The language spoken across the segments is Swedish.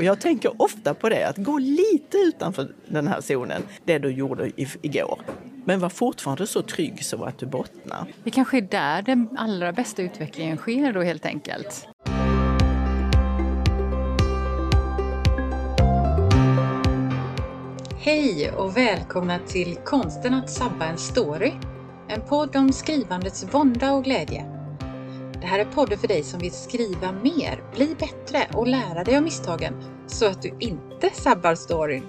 Och jag tänker ofta på det, att gå lite utanför den här zonen, det du gjorde igår. Men var fortfarande så trygg så att du bottnar. Det kanske är där den allra bästa utvecklingen sker då helt enkelt. Hej och välkomna till Konsten att sabba en story. En podd om skrivandets vånda och glädje. Det här är podden för dig som vill skriva mer, bli bättre och lära dig av misstagen så att du inte sabbar storyn.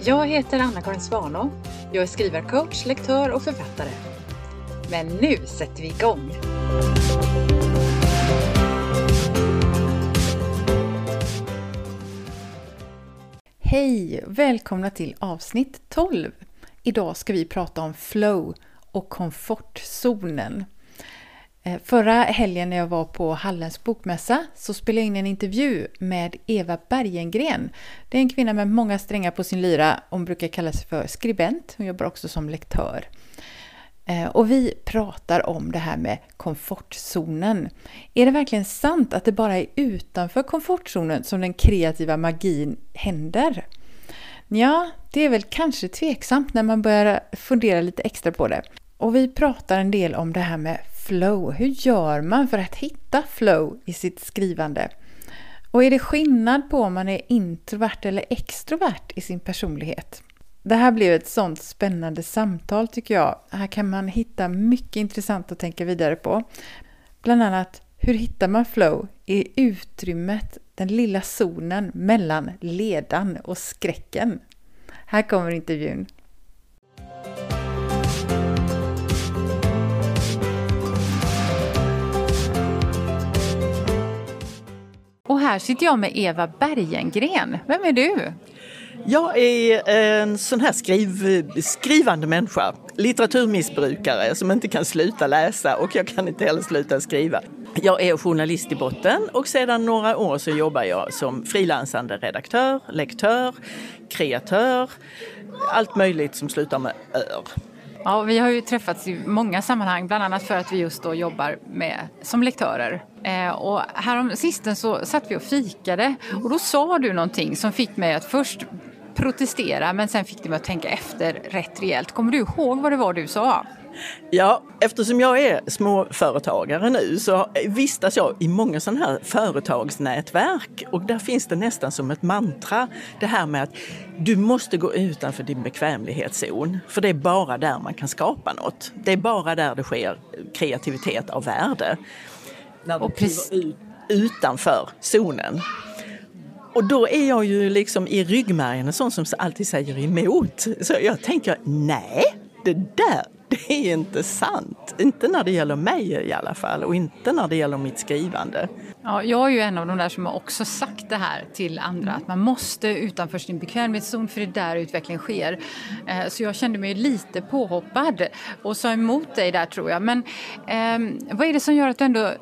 Jag heter Anna-Karin Svanå. Jag är skrivarcoach, lektör och författare. Men nu sätter vi igång! Hej! Välkomna till avsnitt 12. Idag ska vi prata om flow och komfortzonen. Eh, förra helgen när jag var på Hallens bokmässa så spelade jag in en intervju med Eva Bergengren. Det är en kvinna med många strängar på sin lyra. Hon brukar kalla sig för skribent. Hon jobbar också som lektör. Eh, och vi pratar om det här med komfortzonen. Är det verkligen sant att det bara är utanför komfortzonen som den kreativa magin händer? Ja, det är väl kanske tveksamt när man börjar fundera lite extra på det. Och vi pratar en del om det här med flow. Hur gör man för att hitta flow i sitt skrivande? Och är det skillnad på om man är introvert eller extrovert i sin personlighet? Det här blev ett sånt spännande samtal tycker jag. Här kan man hitta mycket intressant att tänka vidare på. Bland annat, hur hittar man flow i utrymmet, den lilla zonen mellan ledan och skräcken? Här kommer intervjun. Och här sitter jag med Eva Bergengren. Vem är du? Jag är eh, en sån här skriv, skrivande människa, litteraturmissbrukare som inte kan sluta läsa och jag kan inte heller sluta skriva. Jag är journalist i botten och sedan några år så jobbar jag som frilansande redaktör, lektör, kreatör, allt möjligt som slutar med ör. Ja, vi har ju träffats i många sammanhang, bland annat för att vi just då jobbar med, som lektörer. Eh, och härom sisten så satt vi och fikade och då sa du någonting som fick mig att först protestera men sen fick det mig att tänka efter rätt rejält. Kommer du ihåg vad det var du sa? Ja, eftersom jag är småföretagare nu så vistas jag i många sådana här företagsnätverk och där finns det nästan som ett mantra det här med att du måste gå utanför din bekvämlighetszon för det är bara där man kan skapa något. Det är bara där det sker kreativitet av värde. När du kliver ut utanför zonen. Och då är jag ju liksom i ryggmärgen en sån som alltid säger emot. Så jag tänker, nej, det där, det är inte sant. Inte när det gäller mig i alla fall och inte när det gäller mitt skrivande. Ja, jag är ju en av de där som har också sagt det här till andra, att man måste utanför sin bekvämlighetszon för det är där utvecklingen sker. Eh, så jag kände mig lite påhoppad och sa emot dig där tror jag. Men eh, vad är det som gör att du ändå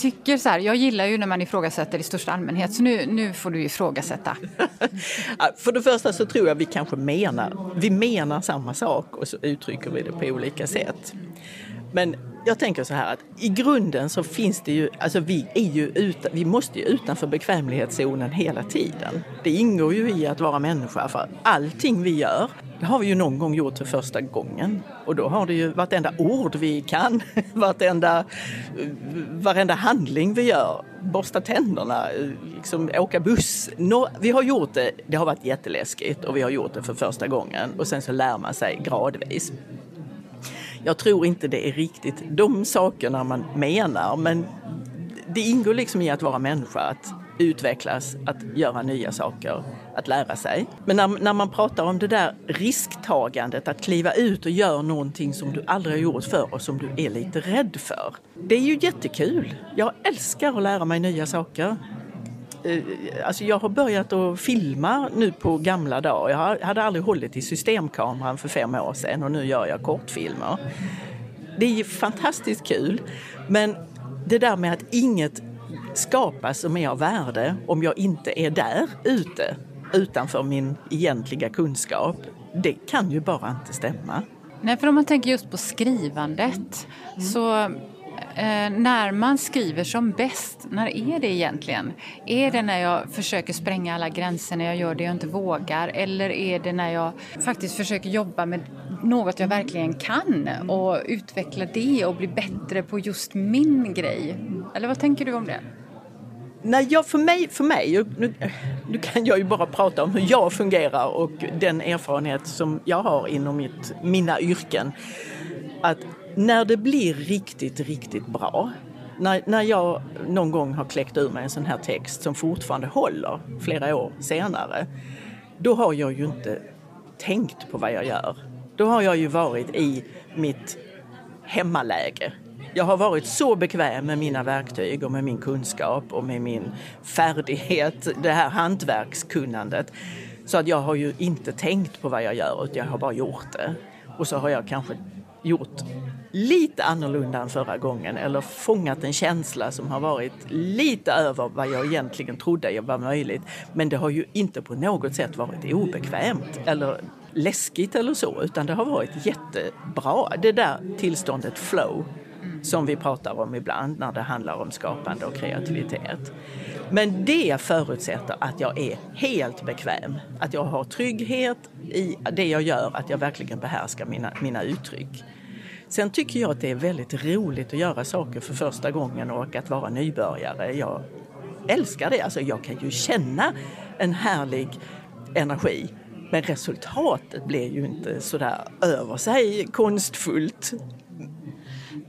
tycker så här, jag gillar ju när man ifrågasätter i största allmänhet, så nu, nu får du ifrågasätta. För det första så tror jag vi kanske menar, vi menar samma sak och så uttrycker vi det på olika sätt. Men jag tänker så här att i grunden så finns det ju, alltså vi är ju utan, vi måste ju utanför bekvämlighetszonen hela tiden. Det ingår ju i att vara människa för allting vi gör, det har vi ju någon gång gjort för första gången. Och då har det ju vartenda ord vi kan, vartenda, varenda handling vi gör, borsta tänderna, liksom åka buss. vi har gjort det, det har varit jätteläskigt och vi har gjort det för första gången och sen så lär man sig gradvis. Jag tror inte det är riktigt de sakerna man menar men det ingår liksom i att vara människa, att utvecklas, att göra nya saker, att lära sig. Men när, när man pratar om det där risktagandet, att kliva ut och göra någonting som du aldrig har gjort förr och som du är lite rädd för. Det är ju jättekul. Jag älskar att lära mig nya saker. Eh, alltså jag har börjat att filma nu på gamla dagar. Jag hade aldrig hållit i systemkameran för fem år sedan och nu gör jag kortfilmer. Det är fantastiskt kul. Men det där med att inget skapas som är av värde om jag inte är där ute utanför min egentliga kunskap. Det kan ju bara inte stämma. Nej, för om man tänker just på skrivandet mm. så eh, när man skriver som bäst, när är det egentligen? Är det när jag försöker spränga alla gränser, när jag gör det jag inte vågar? Eller är det när jag faktiskt försöker jobba med något jag verkligen kan och utveckla det och bli bättre på just min grej? Eller vad tänker du om det? Nej, jag, för mig, för mig nu, nu, kan jag ju bara prata om hur jag fungerar och den erfarenhet som jag har inom mitt, mina yrken. Att när det blir riktigt, riktigt bra, när, när jag någon gång har kläckt ur mig en sån här text som fortfarande håller flera år senare, då har jag ju inte tänkt på vad jag gör. Då har jag ju varit i mitt hemmaläge jag har varit så bekväm med mina verktyg och med min kunskap och med min färdighet, det här hantverkskunnandet. Så att jag har ju inte tänkt på vad jag gör utan jag har bara gjort det. Och så har jag kanske gjort lite annorlunda än förra gången eller fångat en känsla som har varit lite över vad jag egentligen trodde var möjligt. Men det har ju inte på något sätt varit obekvämt eller läskigt eller så utan det har varit jättebra. Det där tillståndet flow som vi pratar om ibland när det handlar om skapande och kreativitet. Men det förutsätter att jag är helt bekväm, att jag har trygghet i det jag gör, att jag verkligen behärskar mina, mina uttryck. Sen tycker jag att det är väldigt roligt att göra saker för första gången och att vara nybörjare. Jag älskar det. Alltså jag kan ju känna en härlig energi. Men resultatet blir ju inte sådär över sig konstfullt.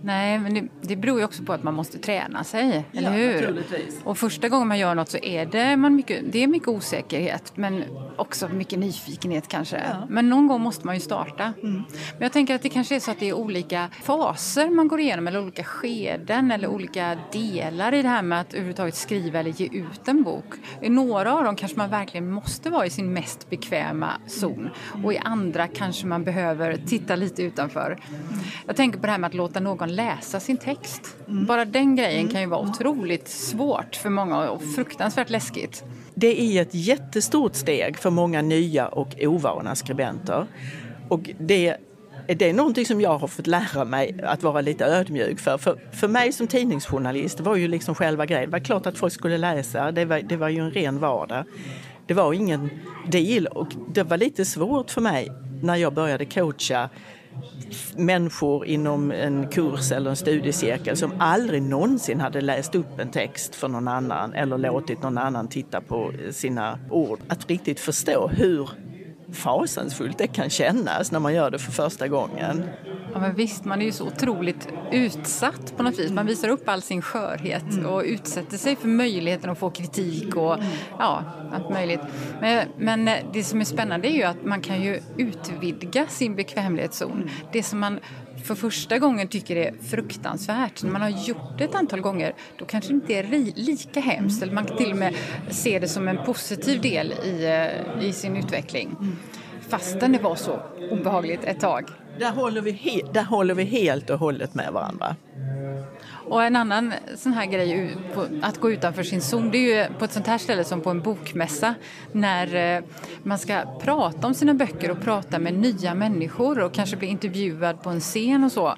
Nej, men det, det beror ju också på att man måste träna sig, ja, eller hur? Och första gången man gör något så är det, man mycket, det är mycket osäkerhet, men också mycket nyfikenhet kanske. Ja. Men någon gång måste man ju starta. Mm. Men jag tänker att det kanske är så att det är olika faser man går igenom, eller olika skeden, eller olika delar i det här med att överhuvudtaget skriva eller ge ut en bok. I några av dem kanske man verkligen måste vara i sin mest bekväma zon, och i andra kanske man behöver titta lite utanför. Jag tänker på det här med att låta någon läsa sin text. Mm. Bara den grejen mm. kan ju vara otroligt svårt för många och fruktansvärt läskigt. Det är ett jättestort steg för många nya och ovana skribenter. Och det det är någonting som jag har fått lära mig att vara lite ödmjuk för. För, för mig som tidningsjournalist var ju liksom själva grejen. Det var klart att folk skulle läsa, det var, det var ju en ren vardag. Det var ingen deal och det var lite svårt för mig när jag började coacha människor inom en kurs eller en studiecirkel som aldrig någonsin hade läst upp en text för någon annan eller låtit någon annan titta på sina ord. Att riktigt förstå hur fasansfullt det kan kännas när man gör det för första gången. Ja, men visst, man är ju så otroligt utsatt på något vis. Man visar upp all sin skörhet mm. och utsätter sig för möjligheten att få kritik och ja, allt möjligt. Men, men det som är spännande är ju att man kan ju utvidga sin bekvämlighetszon. Mm. Det som man för första gången tycker är fruktansvärt. När man har gjort det ett antal gånger då kanske det inte är lika hemskt. Eller man kan till och med se det som en positiv del i, eh, i sin utveckling. Fastän det var så obehagligt ett tag. Där håller, vi där håller vi helt och hållet med varandra. Och en annan sån här grej, att gå utanför sin zon, det är ju på ett sånt här ställe som på en bokmässa när eh, man ska prata om sina böcker och prata med nya människor och kanske bli intervjuad på en scen och så.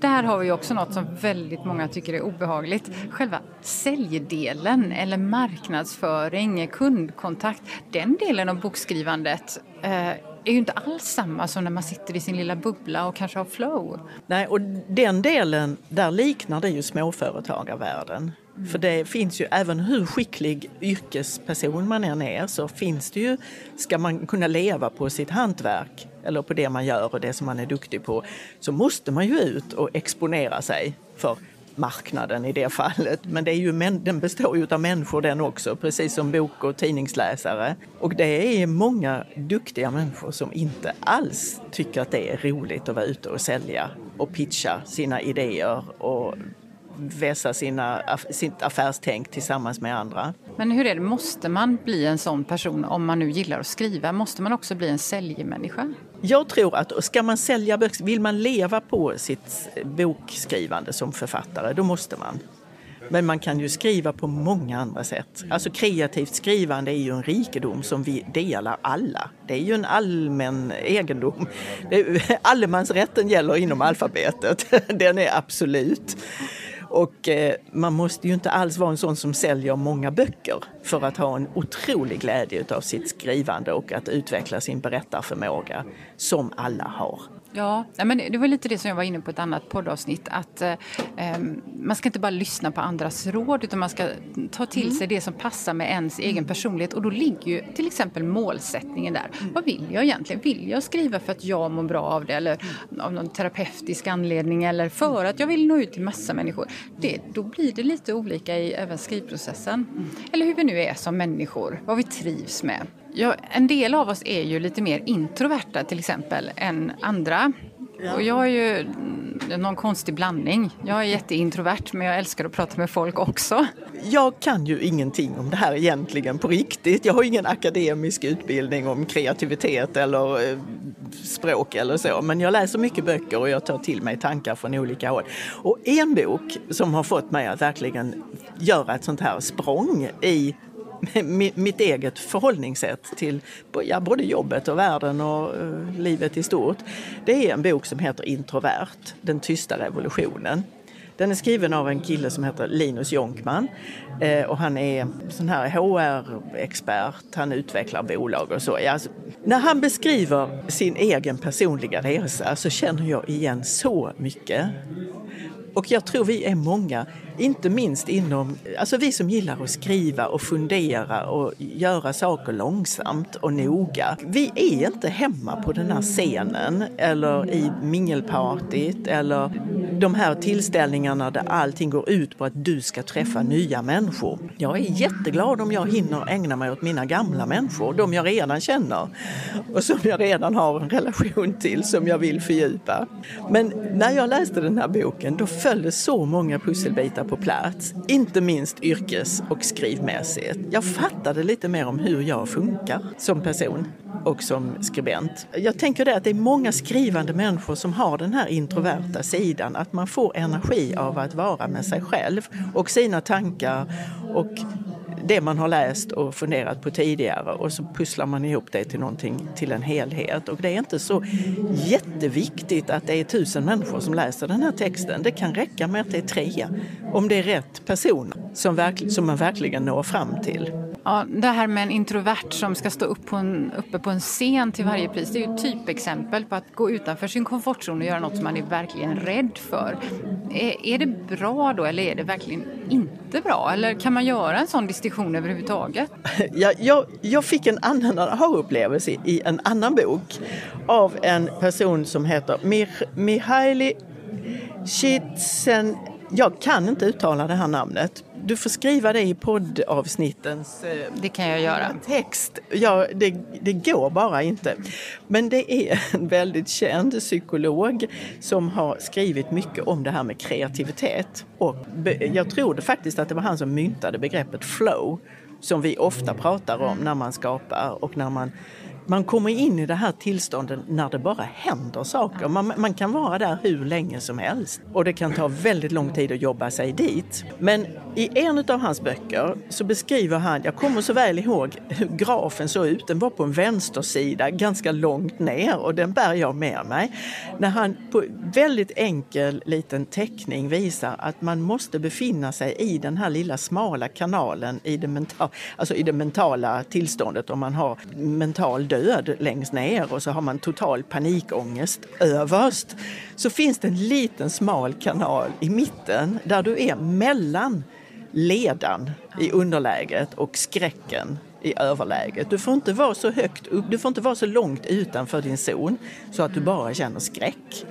Där har vi också något som väldigt många tycker är obehagligt. Själva säljdelen eller marknadsföring, kundkontakt, den delen av bokskrivandet eh, är ju inte alls samma som när man sitter i sin lilla bubbla och kanske har flow. Nej, och den delen, där liknar det ju småföretagarvärlden. Mm. För det finns ju, även hur skicklig yrkesperson man än är, så finns det ju, ska man kunna leva på sitt hantverk eller på det man gör och det som man är duktig på, så måste man ju ut och exponera sig för marknaden i det fallet. Men det är ju, den består ju av människor den också, precis som bok och tidningsläsare. Och det är många duktiga människor som inte alls tycker att det är roligt att vara ute och sälja och pitcha sina idéer och vässa sina, sitt affärstänk tillsammans med andra. Men hur är det, måste man bli en sån person om man nu gillar att skriva? Måste man också bli en säljmänniska? Jag tror att ska man sälja böcker, vill man leva på sitt bokskrivande som författare, då måste man. Men man kan ju skriva på många andra sätt. Alltså kreativt skrivande är ju en rikedom som vi delar alla. Det är ju en allmän egendom. Allemansrätten gäller inom alfabetet. Den är absolut. Och eh, man måste ju inte alls vara en sån som säljer många böcker för att ha en otrolig glädje av sitt skrivande och att utveckla sin berättarförmåga som alla har. Ja, men det var lite det som jag var inne på ett annat poddavsnitt. Att eh, Man ska inte bara lyssna på andras råd utan man ska ta till mm. sig det som passar med ens egen personlighet. Och då ligger ju till exempel målsättningen där. Mm. Vad vill jag egentligen? Vill jag skriva för att jag mår bra av det eller av någon terapeutisk anledning eller för att jag vill nå ut till massa människor? Det, då blir det lite olika i även skrivprocessen. Mm. Eller hur vi nu är som människor, vad vi trivs med. Ja, en del av oss är ju lite mer introverta till exempel än andra. Och jag är ju någon konstig blandning. Jag är jätteintrovert men jag älskar att prata med folk också. Jag kan ju ingenting om det här egentligen på riktigt. Jag har ingen akademisk utbildning om kreativitet eller eh, språk eller så. Men jag läser mycket böcker och jag tar till mig tankar från olika håll. Och en bok som har fått mig att verkligen göra ett sånt här språng i mitt eget förhållningssätt till ja, både jobbet och världen och uh, livet i stort. Det är en bok som heter Introvert, den tysta revolutionen. Den är skriven av en kille som heter Linus Jonkman eh, och han är sån här HR-expert, han utvecklar bolag och så. Alltså, när han beskriver sin egen personliga resa så känner jag igen så mycket. Och jag tror vi är många inte minst inom, alltså vi som gillar att skriva och fundera och göra saker långsamt och noga. Vi är inte hemma på den här scenen eller i mingelpartyt eller de här tillställningarna där allting går ut på att du ska träffa nya människor. Jag är jätteglad om jag hinner ägna mig åt mina gamla människor, de jag redan känner och som jag redan har en relation till som jag vill fördjupa. Men när jag läste den här boken då följde så många pusselbitar på plats, inte minst yrkes och skrivmässigt. Jag fattade lite mer om hur jag funkar som person och som skribent. Jag tänker det att det är många skrivande människor som har den här introverta sidan, att man får energi av att vara med sig själv och sina tankar och det man har läst och funderat på tidigare och så pusslar man ihop det till någonting, till en helhet. Och det är inte så jätteviktigt att det är tusen människor som läser den här texten. Det kan räcka med att det är tre, om det är rätt person som, som man verkligen når fram till. Ja, det här med en introvert som ska stå upp på en, uppe på en scen till varje pris, det är ju ett typexempel på att gå utanför sin komfortzon och göra något som man är verkligen rädd för. Är, är det bra då eller är det verkligen inte bra? Eller kan man göra en sån distinktion överhuvudtaget? Jag, jag, jag fick en annan aha-upplevelse i en annan bok av en person som heter Mich Mihaili Csikszentmihalyi jag kan inte uttala det här namnet. Du får skriva det i poddavsnittens eh, det kan jag göra. text. Ja, det, det går bara inte. Men det är en väldigt känd psykolog som har skrivit mycket om det här med kreativitet. Och jag tror faktiskt att det var han som myntade begreppet flow som vi ofta pratar om när man skapar och när man man kommer in i det här tillståndet när det bara händer saker. Man, man, kan vara där hur länge som helst och det kan ta väldigt lång tid att jobba sig dit. Men i en av hans böcker så beskriver han, jag kommer så väl ihåg hur grafen såg ut, den var på en vänstersida ganska långt ner och den bär jag med mig. När han på väldigt enkel liten teckning visar att man måste befinna sig i den här lilla smala kanalen i det, mental, alltså i det mentala tillståndet om man har mental död längst ner och så har man total panikångest överst. Så finns det en liten smal kanal i mitten där du är mellan ledan i underläget och skräcken i överläget. Du får inte vara så högt upp, du får inte vara så långt utanför din zon så att du bara känner skräck.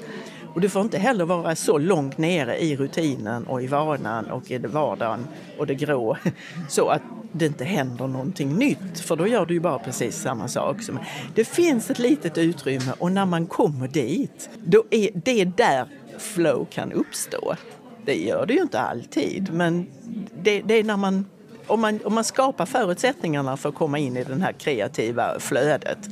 Och du får inte heller vara så långt nere i rutinen och i vanan och i vardagen och det grå så att det inte händer någonting nytt, för då gör du ju bara precis samma sak. Det finns ett litet utrymme och när man kommer dit, då är det där flow kan uppstå. Det gör det ju inte alltid, men det, det är när man om man, om man skapar förutsättningarna för att komma in i det här kreativa flödet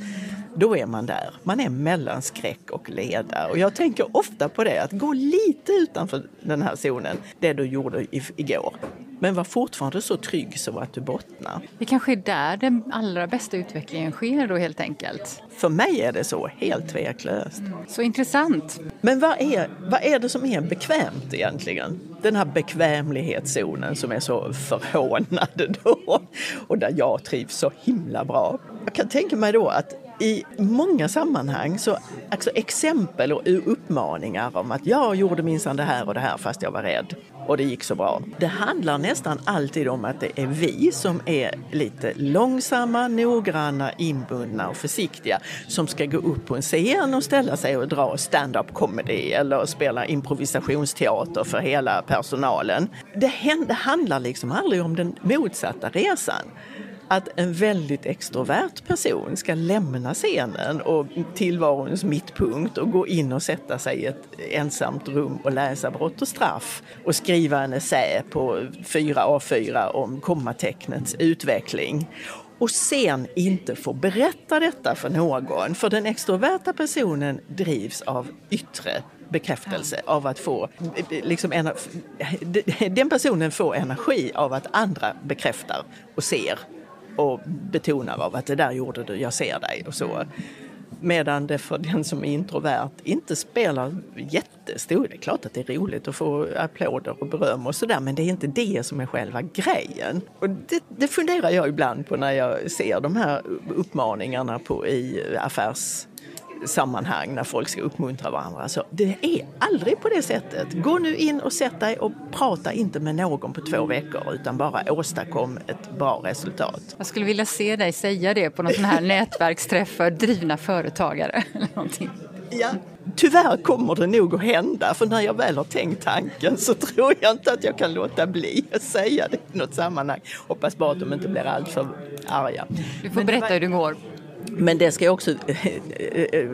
då är man där. Man är mellan skräck och leda. Och jag tänker ofta på det, att gå lite utanför den här zonen, det du gjorde igår. Men var fortfarande så trygg så att du bottnar. Det kanske är där den allra bästa utvecklingen sker då helt enkelt? För mig är det så, helt tveklöst. Mm. Så intressant. Men vad är, vad är det som är bekvämt egentligen? Den här bekvämlighetszonen som är så förhånad då och där jag trivs så himla bra. Jag kan tänka mig då att i många sammanhang så alltså exempel och uppmaningar om att jag gjorde minsann det här och det här fast jag var rädd och det gick så bra. Det handlar nästan alltid om att det är vi som är lite långsamma, noggranna, inbundna och försiktiga som ska gå upp på en scen och ställa sig och dra stand-up comedy eller spela improvisationsteater för hela personalen. Det, det handlar liksom aldrig om den motsatta resan att en väldigt extrovert person ska lämna scenen och tillvarons mittpunkt och gå in och sätta sig i ett ensamt rum och läsa Brott och straff och skriva en essä på fyra A4 om kommatecknets utveckling och sen inte få berätta detta för någon. För den extroverta personen drivs av yttre bekräftelse av att få, liksom, den personen får energi av att andra bekräftar och ser och betonar av att det där gjorde du, jag ser dig och så. Medan det för den som är introvert inte spelar jättestor... Det är klart att det är roligt att få applåder och beröm och sådär men det är inte det som är själva grejen. Och det, det funderar jag ibland på när jag ser de här uppmaningarna på, i affärs sammanhang när folk ska uppmuntra varandra. Så det är aldrig på det sättet. Gå nu in och sätt dig och prata inte med någon på två veckor utan bara åstadkom ett bra resultat. Jag skulle vilja se dig säga det på någon sån här nätverksträff för drivna företagare. Eller någonting. Ja, tyvärr kommer det nog att hända för när jag väl har tänkt tanken så tror jag inte att jag kan låta bli att säga det i något sammanhang. Hoppas bara att de inte blir alltför arga. Du får berätta hur det går. Men det ska jag också eh, eh,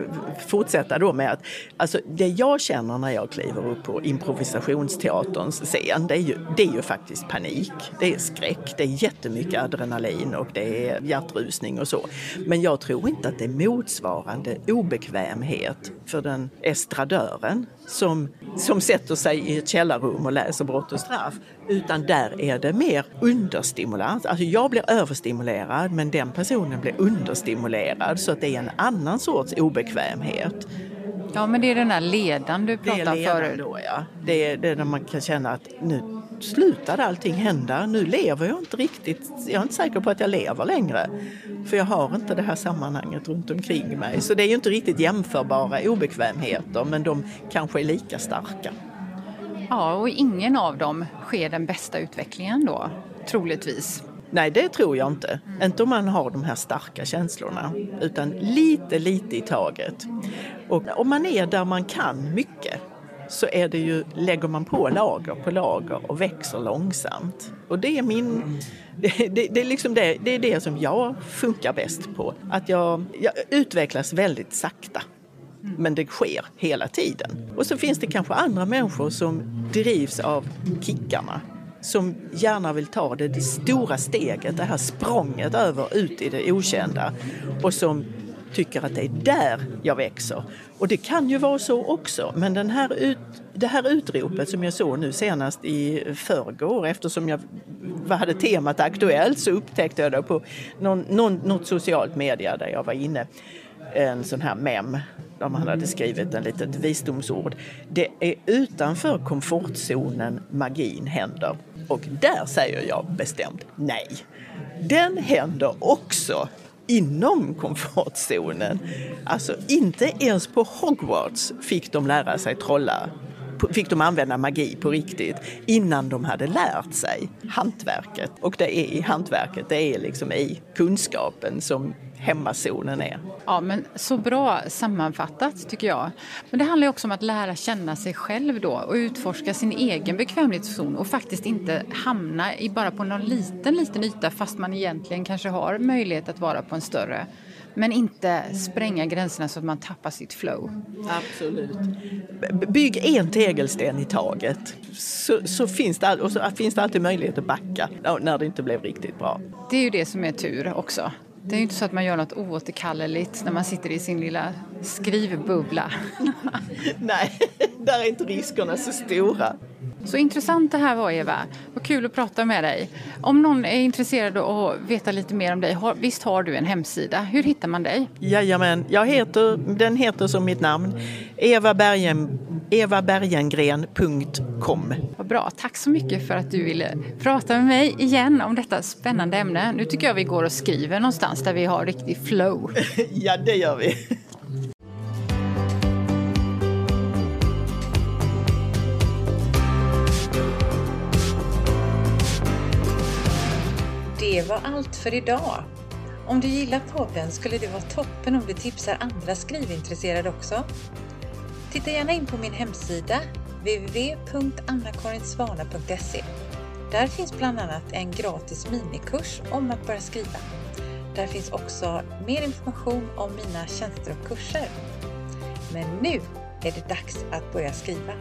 fortsätta då med att alltså det jag känner när jag kliver upp på improvisationsteaterns scen, det är, ju, det är ju faktiskt panik. Det är skräck, det är jättemycket adrenalin och det är hjärtrusning och så. Men jag tror inte att det är motsvarande obekvämhet för den estradören som, som sätter sig i ett källarrum och läser Brott och straff. Utan där är det mer understimulans. Alltså jag blir överstimulerad men den personen blir understimulerad så att det är en annan sorts obekvämhet. Ja men det är den här ledan du pratade förut. Då, ja. Det är det när man kan känna att nu slutade allting hända. Nu lever jag inte riktigt. Jag är inte säker på att jag lever längre. För jag har inte det här sammanhanget runt omkring mig. Så det är ju inte riktigt jämförbara obekvämheter men de kanske är lika starka. Ja, och ingen av dem sker den bästa utvecklingen då, troligtvis. Nej, det tror jag inte. Mm. Inte om man har de här starka känslorna, utan lite, lite i taget. Och om man är där man kan mycket så är det ju, lägger man på lager på lager och växer långsamt. Och det är min... Det, det, det är liksom det, det är det som jag funkar bäst på. Att jag, jag utvecklas väldigt sakta. Men det sker hela tiden. Och så finns det kanske andra människor som drivs av kickarna som gärna vill ta det, det stora steget, det här språnget över ut i det okända och som tycker att det är där jag växer. Och det kan ju vara så också, men den här ut, det här utropet som jag såg nu senast i förrgår eftersom jag hade temat aktuellt så upptäckte jag det på någon, någon, något socialt media där jag var inne, en sån här mem där man hade skrivit en litet visdomsord. Det är utanför komfortzonen magin händer. Och där säger jag bestämt nej. Den händer också inom komfortzonen. Alltså inte ens på Hogwarts fick de lära sig trolla fick de använda magi på riktigt innan de hade lärt sig hantverket. Och det är i hantverket, det är liksom i kunskapen som hemmazonen är. Ja, men så bra sammanfattat tycker jag. Men det handlar också om att lära känna sig själv då och utforska sin egen bekvämlighetszon och faktiskt inte hamna i bara på någon liten, liten yta fast man egentligen kanske har möjlighet att vara på en större. Men inte spränga gränserna så att man tappar sitt flow. Absolut. Bygg en tegelsten i taget så, så, finns, det, och så finns det alltid möjlighet att backa när det inte blev riktigt bra. Det är ju det som är tur också Det är ju inte så att man gör något oåterkalleligt när man sitter i sin lilla skrivbubbla. Nej, där är inte riskerna så stora. Så intressant det här var Eva. Vad kul att prata med dig. Om någon är intresserad av att veta lite mer om dig, visst har du en hemsida? Hur hittar man dig? Jajamän, jag heter, den heter som mitt namn, Eva Bergen, evabergengren.com. Vad bra, tack så mycket för att du ville prata med mig igen om detta spännande ämne. Nu tycker jag vi går och skriver någonstans där vi har riktig flow. ja, det gör vi. Det var allt för idag. Om du gillar podden skulle det vara toppen om du tipsar andra skrivintresserade också. Titta gärna in på min hemsida www.annakarinsvana.se. Där finns bland annat en gratis minikurs om att börja skriva. Där finns också mer information om mina tjänster och kurser. Men nu är det dags att börja skriva.